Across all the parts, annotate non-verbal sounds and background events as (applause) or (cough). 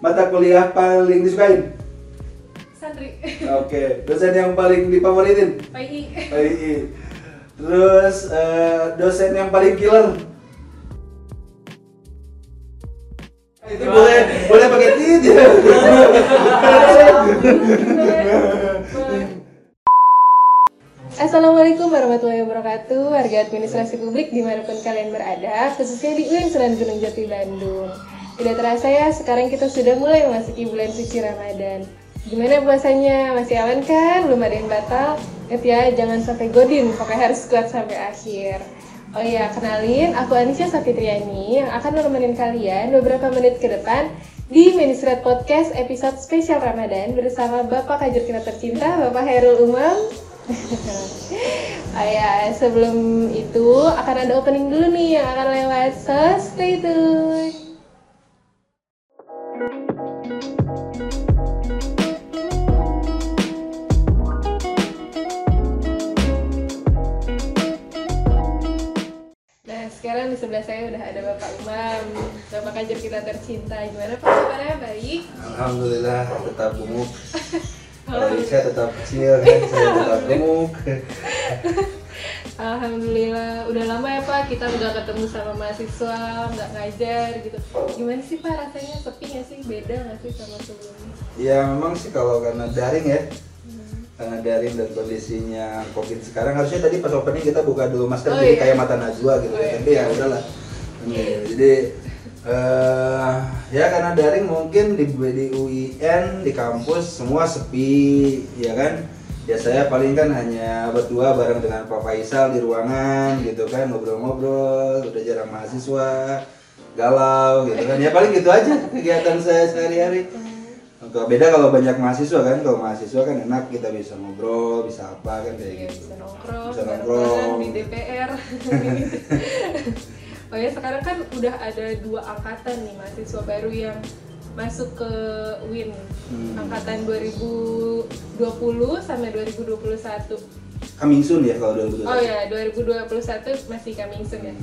mata kuliah paling disukain? Santri. Oke, dosen yang paling difavoritin? PI. PI. Terus eh, dosen yang paling killer? Itu boleh boleh pakai tit ya. Assalamualaikum warahmatullahi wabarakatuh Warga administrasi publik di mana pun kalian berada Khususnya di UIN Sunan Gunung Jati Bandung Tidak terasa ya, sekarang kita sudah mulai memasuki bulan suci Ramadan Gimana puasanya? Masih aman kan? Belum ada yang batal? Ingat ya, jangan sampai godin, pokoknya harus kuat sampai akhir Oh iya, kenalin, aku Anisya Safitriani yang akan nemenin kalian beberapa menit ke depan di Ministrat Podcast episode spesial Ramadan bersama Bapak Kajur kita tercinta, Bapak Herul Umam. (laughs) oh ya, sebelum itu akan ada opening dulu nih yang akan lewat, so stay tune. Sebelah saya udah ada Bapak Umam, Bapak Kajur kita tercinta. Gimana Pak kabarnya? Baik? Alhamdulillah tetap gemuk. (laughs) Baik, saya tetap kecil kan, saya tetap (laughs) gemuk. Alhamdulillah, udah lama ya Pak kita udah ketemu sama mahasiswa, nggak ngajar gitu. Gimana sih Pak rasanya sepi nggak sih? Beda nggak sih sama sebelumnya? Ya memang sih kalau karena daring ya, karena daring dan kondisinya covid sekarang harusnya tadi pas opening kita buka dulu masker Oh, jadi iya. kayak mata najwa gitu. Oh, ya iya. tapi ya udahlah. Ini, jadi eh ya karena daring mungkin di, di UIN di kampus semua sepi ya kan? Ya saya paling kan hanya berdua bareng dengan Pak Faisal di ruangan gitu kan ngobrol-ngobrol udah jarang mahasiswa galau gitu kan. Ya paling gitu aja kegiatan saya sehari-hari Kalau beda kalau banyak mahasiswa kan, kalau mahasiswa kan enak kita bisa ngobrol, bisa apa kan kayak Iya gitu. bisa nongkrong, Bisa nongkrong. di DPR. (laughs) oh ya sekarang kan udah ada dua angkatan nih mahasiswa baru yang masuk ke WIN Hmm. angkatan 2020 sampai 2021. Coming soon ya kalau dulu. Oh ya 2021 masih coming soon ya.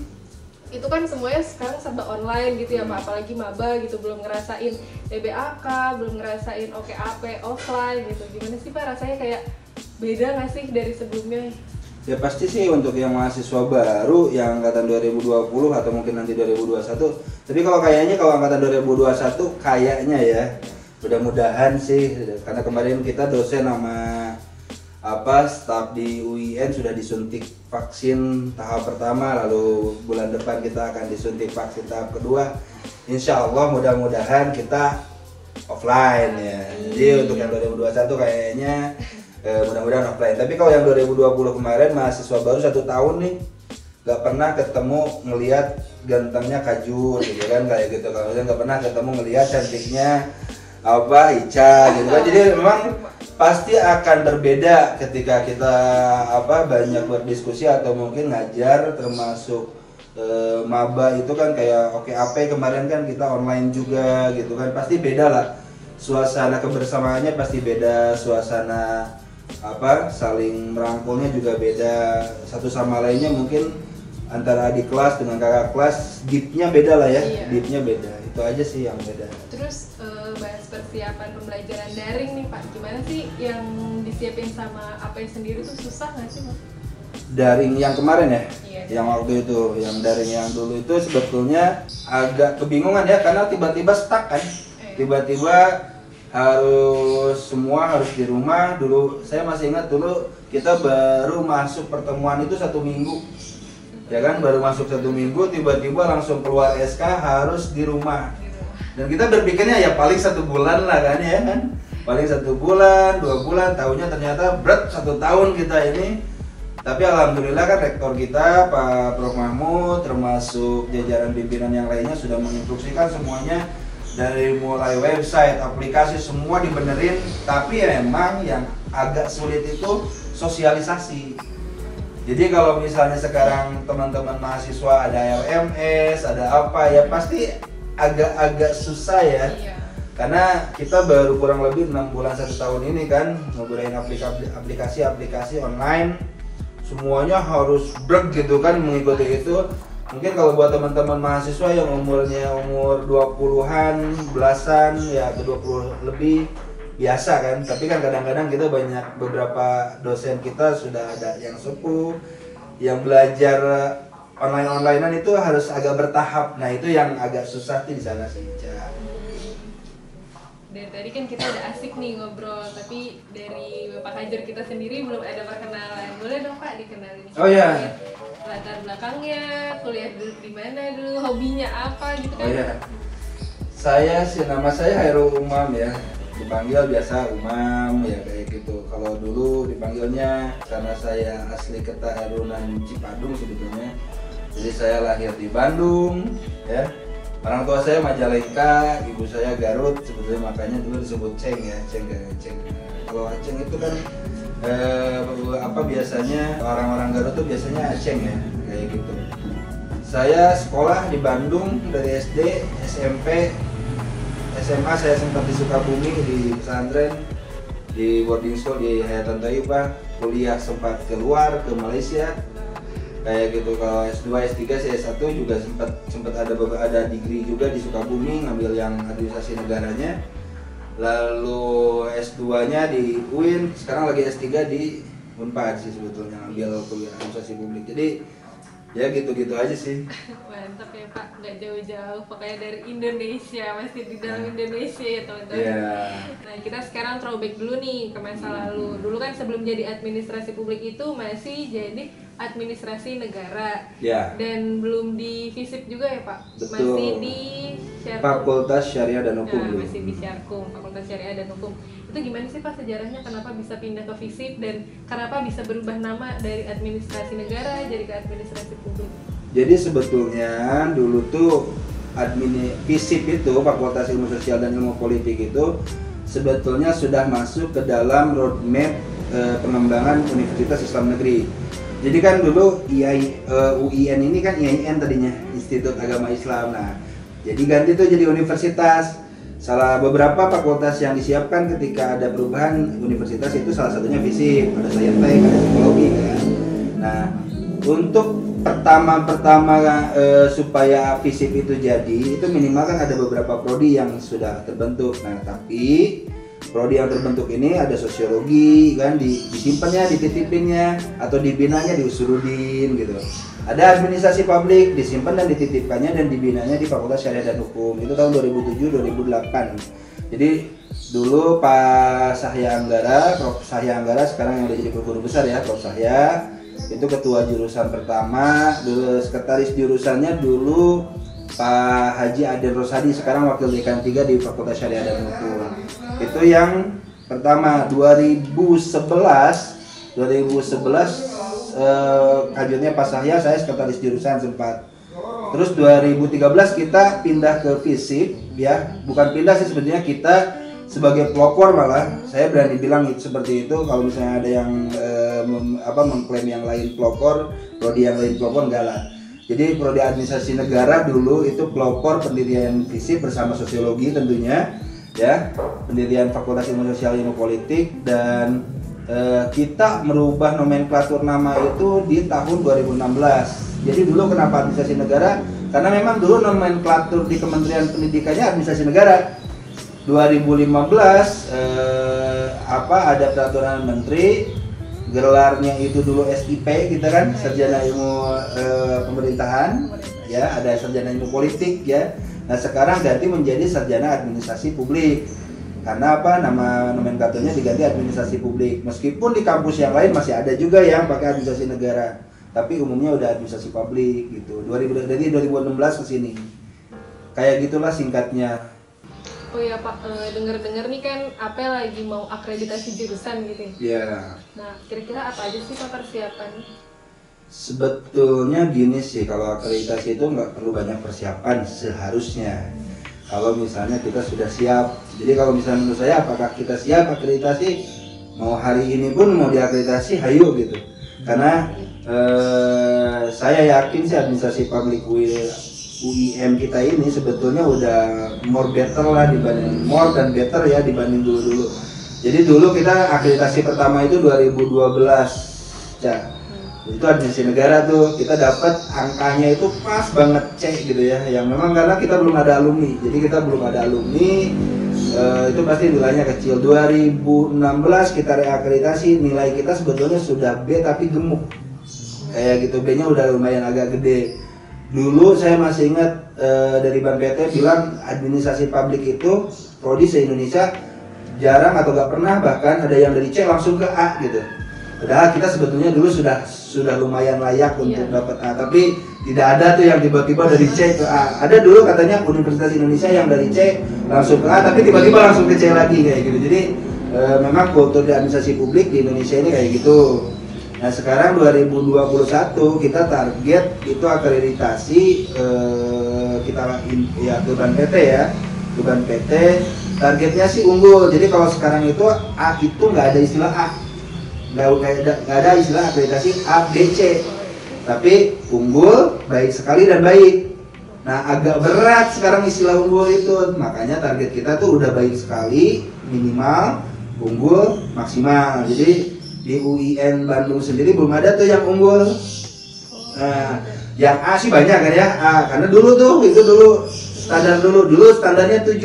Itu kan semuanya sekarang serba online gitu ya Pak. Apalagi maba gitu belum ngerasain DBAK belum ngerasain OKAP offline gitu. Gimana sih Pak? Rasanya kayak beda nggak sih dari sebelumnya? Ya pasti sih untuk yang mahasiswa baru yang angkatan 2020 atau mungkin nanti 2021. Tapi kalau kayaknya kalau angkatan 2021 kayaknya ya mudah-mudahan sih. Karena kemarin kita dosen sama apa staf di UIN sudah disuntik vaksin tahap pertama lalu bulan depan kita akan disuntik vaksin tahap kedua. Insya Allah mudah-mudahan kita offline ya. Jadi untuk yang 2021 kayaknya eh, mudah-mudahan offline. Tapi kalau yang 2020 kemarin mahasiswa baru satu tahun nih nggak pernah ketemu ngelihat gantengnya kajur gitu kan kayak gitu. Kalau nggak pernah ketemu ngelihat cantiknya apa Ica gitu kan. Jadi memang pasti akan berbeda ketika kita apa banyak berdiskusi atau mungkin ngajar termasuk eh, maba itu kan kayak oke apa kemarin kan kita online juga gitu kan pasti beda lah. Suasana kebersamaannya pasti beda suasana apa saling merangkulnya juga beda. Satu sama lainnya mungkin antara adik kelas dengan kakak kelas deepnya beda lah ya Iya. deepnya beda itu aja sih yang beda terus eh, bahas persiapan pembelajaran daring nih Pak gimana sih yang disiapin sama apa sendiri tuh susah nggak sih Pak? daring yang kemarin ya Iya. yang waktu itu yang daring yang dulu itu sebetulnya agak kebingungan ya karena tiba-tiba stuck kan Eh. tiba-tiba harus semua harus di rumah dulu saya masih ingat dulu kita baru masuk pertemuan itu satu minggu ya kan baru masuk satu minggu tiba-tiba langsung keluar SK harus di rumah. Dan kita berpikirnya ya paling satu bulan lah kan ya kan? Paling satu bulan dua bulan tahunya ternyata berat satu tahun kita ini. Tapi alhamdulillah kan rektor kita Pak Prof. Mahmud termasuk jajaran pimpinan yang lainnya sudah menginstruksikan semuanya dari mulai website aplikasi semua dibenerin. Tapi ya memang yang agak sulit itu sosialisasi jadi kalau misalnya sekarang teman-teman mahasiswa ada LMS, ada apa ya pasti agak-agak susah ya. Iya. Karena kita baru kurang lebih enam bulan satu tahun ini kan aplikasi- aplikasi-aplikasi online, semuanya harus brek gitu kan mengikuti itu. mungkin kalau buat teman-teman mahasiswa yang umurnya umur 20-an, belasan ya ke 20 lebih biasa kan. Tapi kan kadang-kadang kita banyak beberapa dosen kita sudah ada yang sepuh yang belajar online-onlinean itu harus agak bertahap. Nah, itu yang agak susah di sana sih. Dari tadi kan kita udah asik nih ngobrol, tapi dari Bapak Hajar kita sendiri belum ada perkenalan. Boleh dong Pak dikenalin? Oh, iya. Latar belakangnya, kuliah dulu di mana dulu, hobinya apa gitu kan? Oh ya. Saya sih nama saya Hairul Umam ya. Dipanggil biasa Umam ya kayak gitu. Kalau dulu dipanggilnya karena saya asli Ketaharunan Cipadung sebetulnya. Jadi saya lahir di Bandung ya. Orang tua saya Majalengka, ibu saya Garut, sebetulnya makanya dulu disebut Ceng ya, Ceng Ceng. Kalau Aceng itu kan eh, apa biasanya orang-orang Garut tuh biasanya Aceng ya, kayak gitu. Saya sekolah di Bandung dari SD, SMP, SMA saya sempat di Sukabumi di pesantren di boarding school di Hayatan Thayyibah kuliah sempat keluar ke Malaysia. Kayak gitu kalau S2 S3 saya S1 juga sempat sempat ada ada degree juga di Sukabumi ngambil yang administrasi negaranya. Lalu S2 nya di UIN sekarang lagi S3 di Unpad sih sebetulnya ngambil kuliah administrasi publik. Jadi ya gitu-gitu aja sih Mantap ya Pak, nggak jauh-jauh, pokoknya dari Indonesia, masih di dalam Indonesia ya teman-teman. Iya. Nah kita sekarang throwback dulu nih ke masa lalu. Dulu kan sebelum jadi administrasi publik itu masih jadi administrasi negara. ya Dan belum di FISIP juga ya Pak? Betul. Masih di Syarkum. Fakultas Syariah dan Hukum Nah, masih di Syarkum, Fakultas Syariah dan Hukum. Itu gimana sih Pak sejarahnya kenapa bisa pindah ke FISIP dan kenapa bisa berubah nama dari administrasi negara jadi ke administrasi publik? Jadi sebetulnya dulu tuh admin FISIP itu Fakultas Ilmu Sosial dan Ilmu Politik itu sebetulnya sudah masuk ke dalam roadmap eh, pengembangan Universitas Islam Negeri. Jadi kan dulu IAI, eh, UIN ini kan IAIN tadinya Institut Agama Islam. Nah, jadi ganti tuh jadi universitas. Salah beberapa fakultas yang disiapkan ketika ada perubahan universitas itu salah satunya FISIP, ada saintek, ada psikologi kan. Nah, untuk pertama-pertama eh, supaya FISIP itu jadi itu minimal kan ada beberapa prodi yang sudah terbentuk. Nah, tapi prodi yang terbentuk ini ada sosiologi kan di, disimpannya, dititipinnya atau dibinanya di Usuludin gitu. Ada administrasi publik disimpan dan dititipkannya dan dibinanya di Fakultas Syariah dan Hukum. Itu tahun 2007 2008. Jadi dulu Pak Sahya Anggara, Prof Sahya Anggara sekarang yang udah jadi guru besar ya, Prof Sahya itu ketua jurusan pertama, dulu sekretaris jurusannya dulu Pak Haji Adil Rosadi sekarang wakil dekan 3 di Fakultas Syariah dan Hukum. Itu yang pertama 2011 2011 eh, kajiannya Pak Sahya saya sekretaris jurusan sempat. Terus 2013 kita pindah ke FISIP ya, bukan pindah sih sebenarnya kita sebagai pelopor malah saya berani bilang itu seperti itu kalau misalnya ada yang eh, mem- apa mengklaim yang lain pelopor, prodi yang lain pelopor enggak lah. Jadi prodi administrasi negara dulu itu pelopor pendirian FISIP bersama sosiologi tentunya ya, pendirian Fakultas Ilmu Sosial Ilmu Politik dan eh, kita merubah nomenklatur nama itu di tahun 2016. Jadi dulu kenapa administrasi negara? Karena memang dulu nomenklatur di Kementerian Pendidikannya administrasi negara. 2015 eh, apa ada peraturan menteri gelarnya itu dulu SIP kita kan sarjana ilmu eh, pemerintahan ya ada sarjana ilmu politik ya. Nah sekarang ganti menjadi sarjana administrasi publik. Karena apa? Nama nomenklaturnya diganti administrasi publik. Meskipun di kampus yang lain masih ada juga yang pakai administrasi negara tapi umumnya udah administrasi publik gitu. 2000 dari 2016 ke sini. Kayak gitulah singkatnya Oh ya Pak, eh, denger-denger nih kan apa lagi mau akreditasi jurusan gitu ya. ya Nah, kira-kira apa aja sih Pak persiapan? Sebetulnya gini sih, kalau akreditasi itu nggak perlu banyak persiapan seharusnya. Kalau misalnya kita sudah siap, jadi kalau misalnya menurut saya apakah kita siap akreditasi, mau hari ini pun mau diakreditasi, hayu gitu. Karena eh, saya yakin sih administrasi publik UI UIM kita ini sebetulnya udah more better lah dibanding more dan better ya dibanding dulu dulu. Jadi dulu kita akreditasi pertama itu 2012, Cak. itu administrasi negara tuh kita dapat angkanya itu pas banget C gitu ya. Yang memang karena kita belum ada alumni. Jadi kita belum ada alumni eh, itu pasti nilainya kecil. 2016 kita reakreditasi nilai kita sebetulnya sudah B tapi gemuk. Kayak gitu B nya udah lumayan agak gede dulu saya masih ingat eh, dari Ban PT bilang administrasi publik itu prodi se Indonesia jarang atau gak pernah bahkan ada yang dari C langsung ke A gitu Padahal kita sebetulnya dulu sudah sudah lumayan layak untuk Iya. dapat A, tapi tidak ada tuh yang tiba-tiba dari C ke A. Ada dulu katanya Universitas Indonesia yang dari C langsung ke A, tapi tiba-tiba langsung ke C lagi kayak gitu. Jadi e, memang kultur di administrasi publik di Indonesia ini kayak gitu. Nah sekarang 2021 kita target itu akreditasi e, kita ya ke Ban PT ya, ke Ban PT. Targetnya sih unggul. Jadi kalau sekarang itu A itu nggak ada istilah A. Nggak ada, nggak ada istilah akreditasi A, B, C. Tapi unggul, baik sekali dan baik. Nah agak berat sekarang istilah unggul itu. Makanya target kita tuh udah baik sekali minimal unggul maksimal. Jadi di UIN Bandung sendiri belum ada tuh yang unggul. Nah yang A sih banyak kan ya? A karena dulu tuh itu dulu standar dulu. Dulu standarnya 7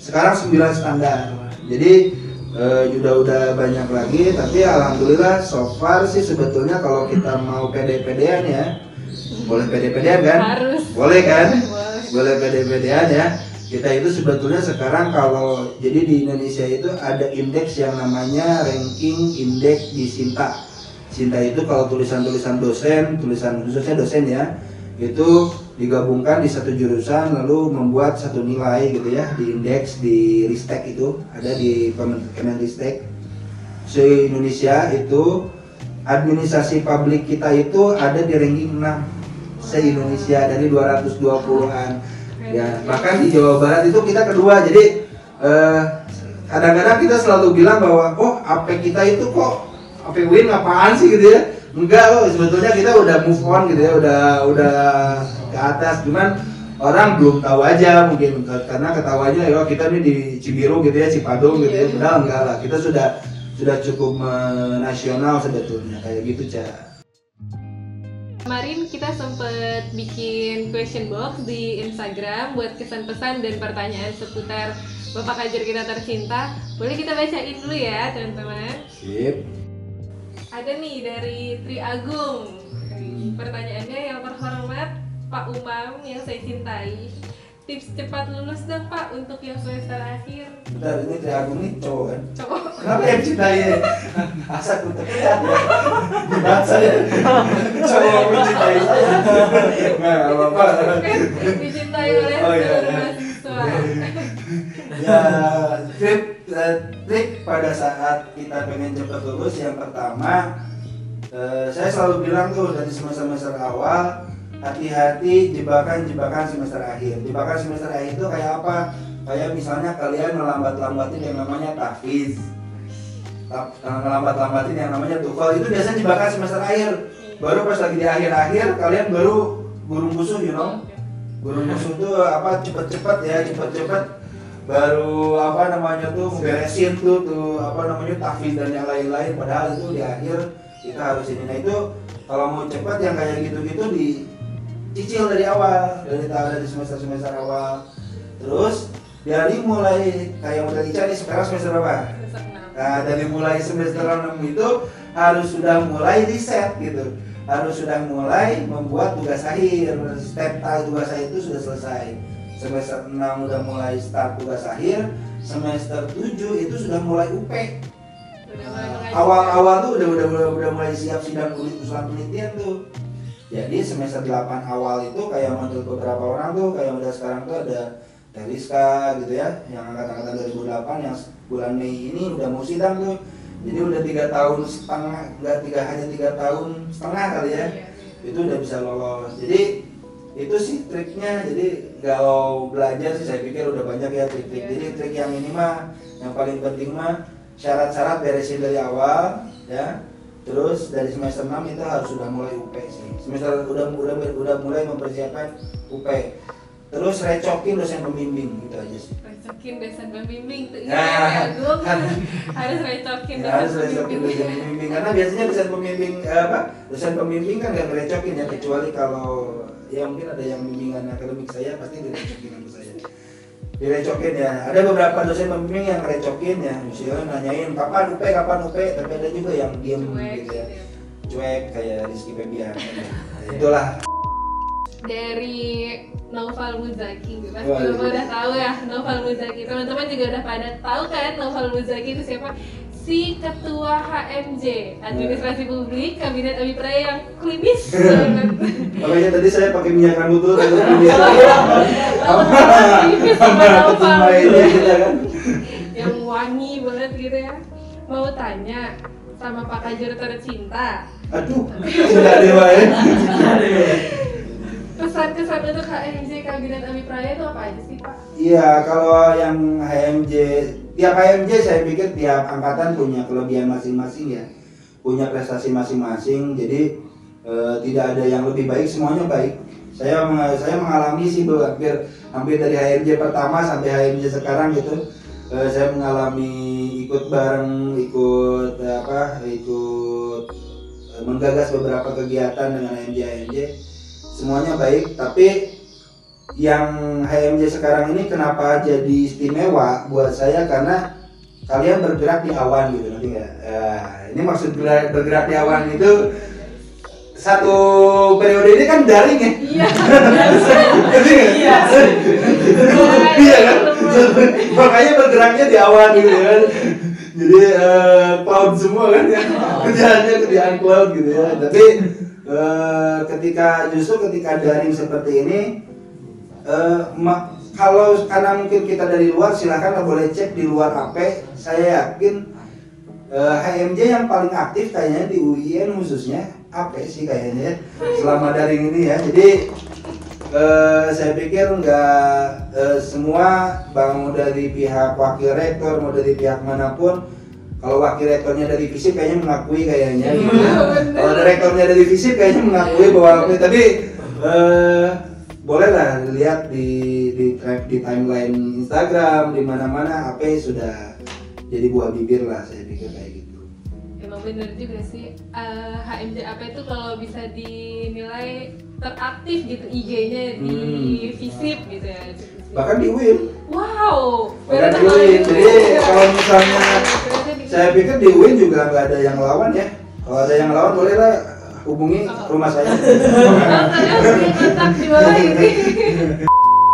sekarang 9 standar. Jadi eh, udah udah banyak lagi tapi alhamdulillah so far sih sebetulnya kalau kita mau pede-pedean ya boleh pede-pedean kan? Harus. boleh kan? Boleh. boleh pede-pedean ya kita itu sebetulnya sekarang kalau jadi di Indonesia itu ada indeks yang namanya ranking indeks di Sinta. Sinta itu kalau tulisan-tulisan dosen tulisan khususnya dosen ya itu digabungkan di satu jurusan lalu membuat satu nilai gitu ya di indeks di Ristek itu ada di Kemen- Kemenristek se Indonesia itu administrasi publik kita itu ada di ranking 6 se Indonesia dari 220-an ya bahkan di Jawa Barat itu kita kedua. Jadi eh, kadang-kadang kita selalu bilang bahwa oh AP kita itu kok AP Win apaan sih? Gitu ya. Enggak loh sebetulnya kita udah move on gitu ya. Udah udah ke atas. Cuman orang belum tahu aja mungkin. Karena ketawanya ya kita nih di Cibiru gitu ya Cipadung gitu ya. Iya. padahal enggak lah. Kita sudah sudah cukup nasional sebetulnya. Kayak gitu cah Kemarin kita sempat bikin question box di Instagram buat kesan-pesan dan pertanyaan seputar Bapak Kajar kita tercinta. Boleh kita bacain dulu ya, teman-teman. sip Ada nih dari Tri Agung. Pertanyaannya yang terhormat Pak Umam yang saya cintai. Tips cepat lulus dong Pak untuk yang semester akhir. bentar ini Tri Agung nih cowok kan Cowok. Kenapa yang cintai Asa ku terlihat ya Dibaca ya Cowok mencintai saya Nggak apa-apa dicintai oleh Oh, iya, iya. mahasiswa. Ya trik, eh, trik pada saat kita pengen cepat lulus Yang pertama eh, Saya selalu bilang tuh dari semester-semester awal Hati-hati jebakan-jebakan semester akhir. Jebakan semester akhir itu kayak apa? Kayak misalnya kalian melambat-lambatin yang namanya tahfiz. Ngelambat-lambatin yang namanya tukal itu biasanya jebakan semester akhir. Baru pas lagi di akhir-akhir kalian baru burung musuh you know? Burung musuh tuh apa cepet-cepet ya cepet-cepet. Baru apa namanya tuh beresin tuh tuh apa namanya tahfiz dan yang lain-lain. Padahal itu di akhir kita harus ini. Nah itu kalau mau cepat yang kayak gitu-gitu dicicil dari awal dari tahun dari semester-semester awal terus dari mulai kayak model Ica nih sekarang semester berapa? Semester enam. Nah, dari mulai semester 6 itu harus sudah mulai riset gitu. Harus sudah mulai membuat tugas akhir. Step tugas akhir itu sudah selesai. Semester 6 udah mulai start tugas akhir. Semester 7 itu sudah mulai UP. Nah. Awal-awal tuh udah, udah udah udah mulai siap sidang penelitian tuh. Jadi semester 8 awal itu kayak menurut beberapa orang tuh kayak udah sekarang tuh ada Teriska gitu ya, yang angkatan-angkatan 2008 yang bulan Mei ini udah mau sidang tuh. Jadi udah tiga tahun setengah, nggak tiga hanya tiga tahun setengah kali ya, Iya. itu udah bisa lolos. Jadi itu sih triknya. Jadi kalau belajar sih saya pikir udah banyak ya trik-trik. Iya. Jadi trik yang ini mah, yang paling penting mah syarat-syarat beresin dari awal ya. Terus dari semester 6 itu harus sudah mulai UP sih. Semester udah udah udah mulai mempersiapkan UP. Terus recokin dosen pembimbing gitu aja sih. recokin dosen pembimbing tuh Nah, ya, gue kan. harus recokin Ya, harus dosen recokin dosen pembimbing karena biasanya dosen pembimbing apa dosen pembimbing kan nggak ngerecokin ya kecuali kalau ya mungkin ada yang bimbingan akademik saya pasti direcokin sama saya direcokin ya. Ada beberapa dosen pembimbing yang ngerecokin ya. Misalnya nanyain kapan UP kapan UP tapi ada juga yang diem Cuek gitu ya. gitu ya. cuek kayak Rizky Febian. Itulah. Dari Novel Muzaki pasti Wah, Bapak iya. udah tahu ya Novel Muzaki. Teman-teman juga udah pada tahu kan Novel Muzaki itu siapa si ketua HMJ Administrasi Publik Kabinet Abipraya yang klinis (laughs) banget. Makanya tadi saya pakai minyak rambut dulu Novel ini (laughs) (laughs) kita kan. Yang wangi banget gitu ya. Mau tanya sama Pak Kajur tercinta? Aduh sudah dewa ya pesan-kesan untuk HMJ Kabinet Abipraya itu apa aja sih Pak? Iya, kalau yang HMJ, tiap HMJ saya pikir tiap angkatan punya kelebihan masing-masing ya, punya prestasi masing-masing. Jadi eh, tidak ada yang lebih baik, semuanya baik. Saya saya mengalami sih hampir hampir dari HMJ pertama sampai HMJ sekarang gitu, eh, saya mengalami ikut bareng, ikut eh, apa, ikut eh, menggagas beberapa kegiatan dengan HMJ HMJ. Semuanya baik, tapi yang HMJ sekarang ini kenapa jadi istimewa buat saya karena kalian bergerak di awan gitu nanti nggak? Eh, ini maksud bergerak, bergerak di awan itu satu periode ini kan daring ya. Iya. Iya. Iya kan? Makanya bergeraknya di awan gitu kan. Jadi eh, cloud semua kan ya. Kerjaannya kerjaan cloud gitu ya. Tapi eh, ketika justru ketika daring seperti ini ma- kalau karena mungkin kita dari luar silahkan boleh cek di luar AP. Saya yakin eh, HMJ yang paling aktif kayaknya di UIN khususnya AP sih kayaknya ya, selama daring ini ya. Jadi eh, saya pikir nggak semua bang mau dari pihak wakil rektor mau dari pihak mana pun kalau wakil rektornya dari FISIP kayaknya mengakui kayaknya gitu ya. bener. kalau rektornya dari FISIP kayaknya mengakui bahwa tapi eh, bolehlah lihat di di, di timeline Instagram di mana-mana apa sudah jadi buah bibir lah saya pikir kayak gitu Emang bener juga sih eh, HMJ apa itu kalau bisa dinilai teraktif gitu IG-nya di Hmm. Visip gitu ya. bahkan di UIN Wow. bahkan di itu. jadi kalau misalnya saya pikir di UIN juga nggak ada yang lawan ya kalau ada yang lawan bolehlah hubungi rumah saya di bawah ini.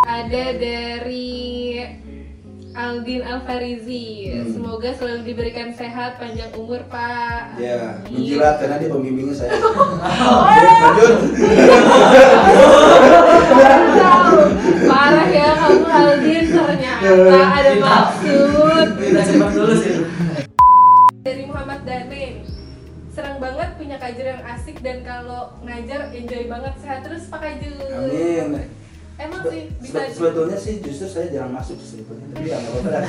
Ada dari Aldin Alfarizi. Hmm. Semoga selalu diberikan sehat, panjang umur, Pak. ya menjilat karena dia pembimbingnya saya (laughs) Oh, lanjut Tahu. Parah ya kamu Aldin ternyata ada maksud. Kita cepat dulu sih. Dari Muhammad Dane. Serang banget punya kajur yang asik dan kalau ngajar enjoy banget sehat terus Pak Kajur. amin Emang sih bisa sebe- sebetulnya sih justru saya jarang masuk sih sebetulnya tapi ya nggak apa-apa dah.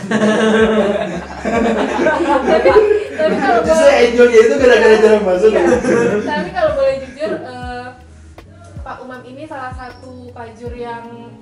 tapi tapi kalau justru boleh enjoy itu gara-gara jarang masuk ya. tapi kalau boleh jujur eh, Pak Umam ini salah satu kajur yang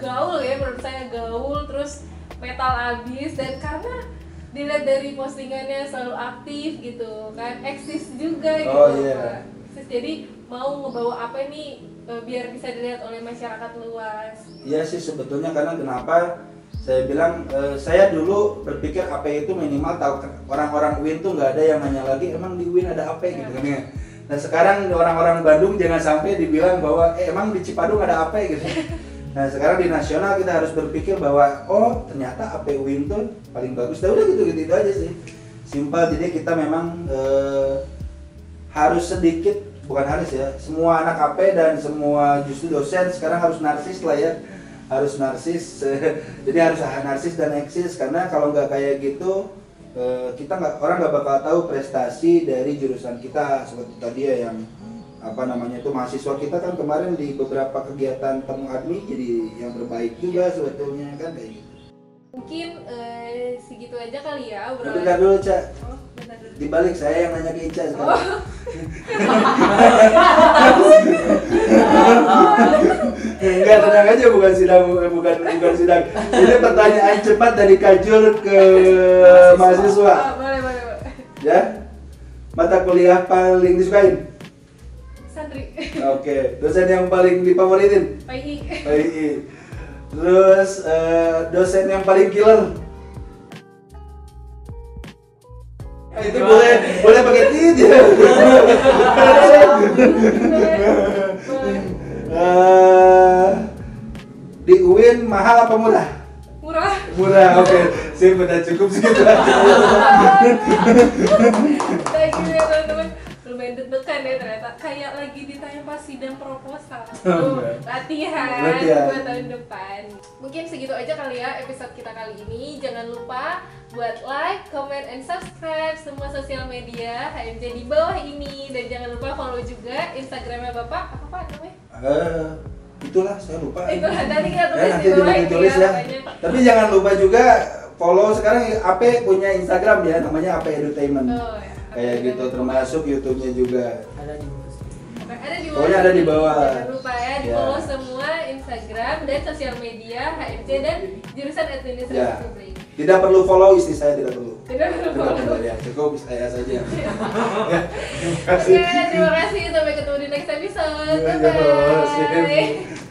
gaul ya menurut saya gaul terus metal abis dan karena dilihat dari postingannya selalu aktif gitu kan eksis juga gitu Oh, iya. Pak. Eksis. jadi mau ngebawa apa nih eh, biar bisa dilihat oleh masyarakat luas Iya sih sebetulnya karena kenapa saya bilang eh, saya dulu berpikir AP itu minimal tahu orang-orang UIN tuh nggak ada yang nanya lagi emang di UIN ada AP gitu kan ya. Nah sekarang orang-orang Bandung jangan sampai dibilang bahwa eh, emang di Cipadung ada AP gitu. (laughs) Nah sekarang di nasional kita harus berpikir bahwa oh ternyata AP UIN tuh paling bagus. Nah udah gitu gitu, aja sih. Simpel jadi kita memang eh, harus sedikit bukan harus ya semua anak AP dan semua justru dosen sekarang harus narsis lah ya harus narsis (laughs) jadi harus narsis dan eksis karena kalau nggak kayak gitu eh, kita nggak orang nggak bakal tahu prestasi dari jurusan kita seperti tadi ya yang apa namanya itu mahasiswa kita kan kemarin di beberapa kegiatan temu admi jadi yang terbaik juga sebetulnya kan kayak gitu. mungkin eh, segitu aja kali ya obrolan bentar dulu cak Oh, bentar dulu. dibalik saya yang nanya ke Ica sekarang. Enggak tenang aja bukan sidang eh, bukan bukan sidang. Ini pertanyaan cepat dari Kajul ke mahasiswa. Oh, boleh, boleh, boleh. Ya. Mata kuliah paling disukain. Santri. Oke, dosen yang paling difavoritin. PI. PI. Terus eh, dosen yang paling killer. Eh, itu boleh boleh pakai ya. Boleh. Eh, di UIN mahal apa murah? Murah. Murah, oke. Sip, udah cukup segitu (laughs) aja. Thank you deg-degan ya ternyata. Kayak lagi ditanya pas sidang proposal. Tuh, (laughs) latihan, Latihan. buat tahun depan. Mungkin segitu aja kali ya episode kita kali ini. Jangan lupa buat like, comment, and subscribe semua sosial media HMJ di bawah ini dan jangan lupa follow juga Instagramnya Bapak apa Pak namanya? Eh, itulah saya lupa. Itulah, nanti kita tulis Ya, di nanti bawah juga ini ditulis ya, ya. Tapi jangan lupa juga follow sekarang AP punya Instagram ya, namanya AP Entertainment. Oh, ya. Kayak gitu termasuk YouTube-nya juga. ada di ada di bawah. Pokoknya ada di bawah. Jangan lupa ya, di Ya. follow semua Instagram dan sosial media HMC dan jurusan administrasi Ya. publik. Tidak perlu follow istri saya tidak perlu. Tidak perlu Tidak follow. perlu ya, cukup saya saja. ya, (laughs) terima Oke, kasih. (laughs) terima kasih. Sampai ketemu di next episode. Iya, Bye iya, bye. sip.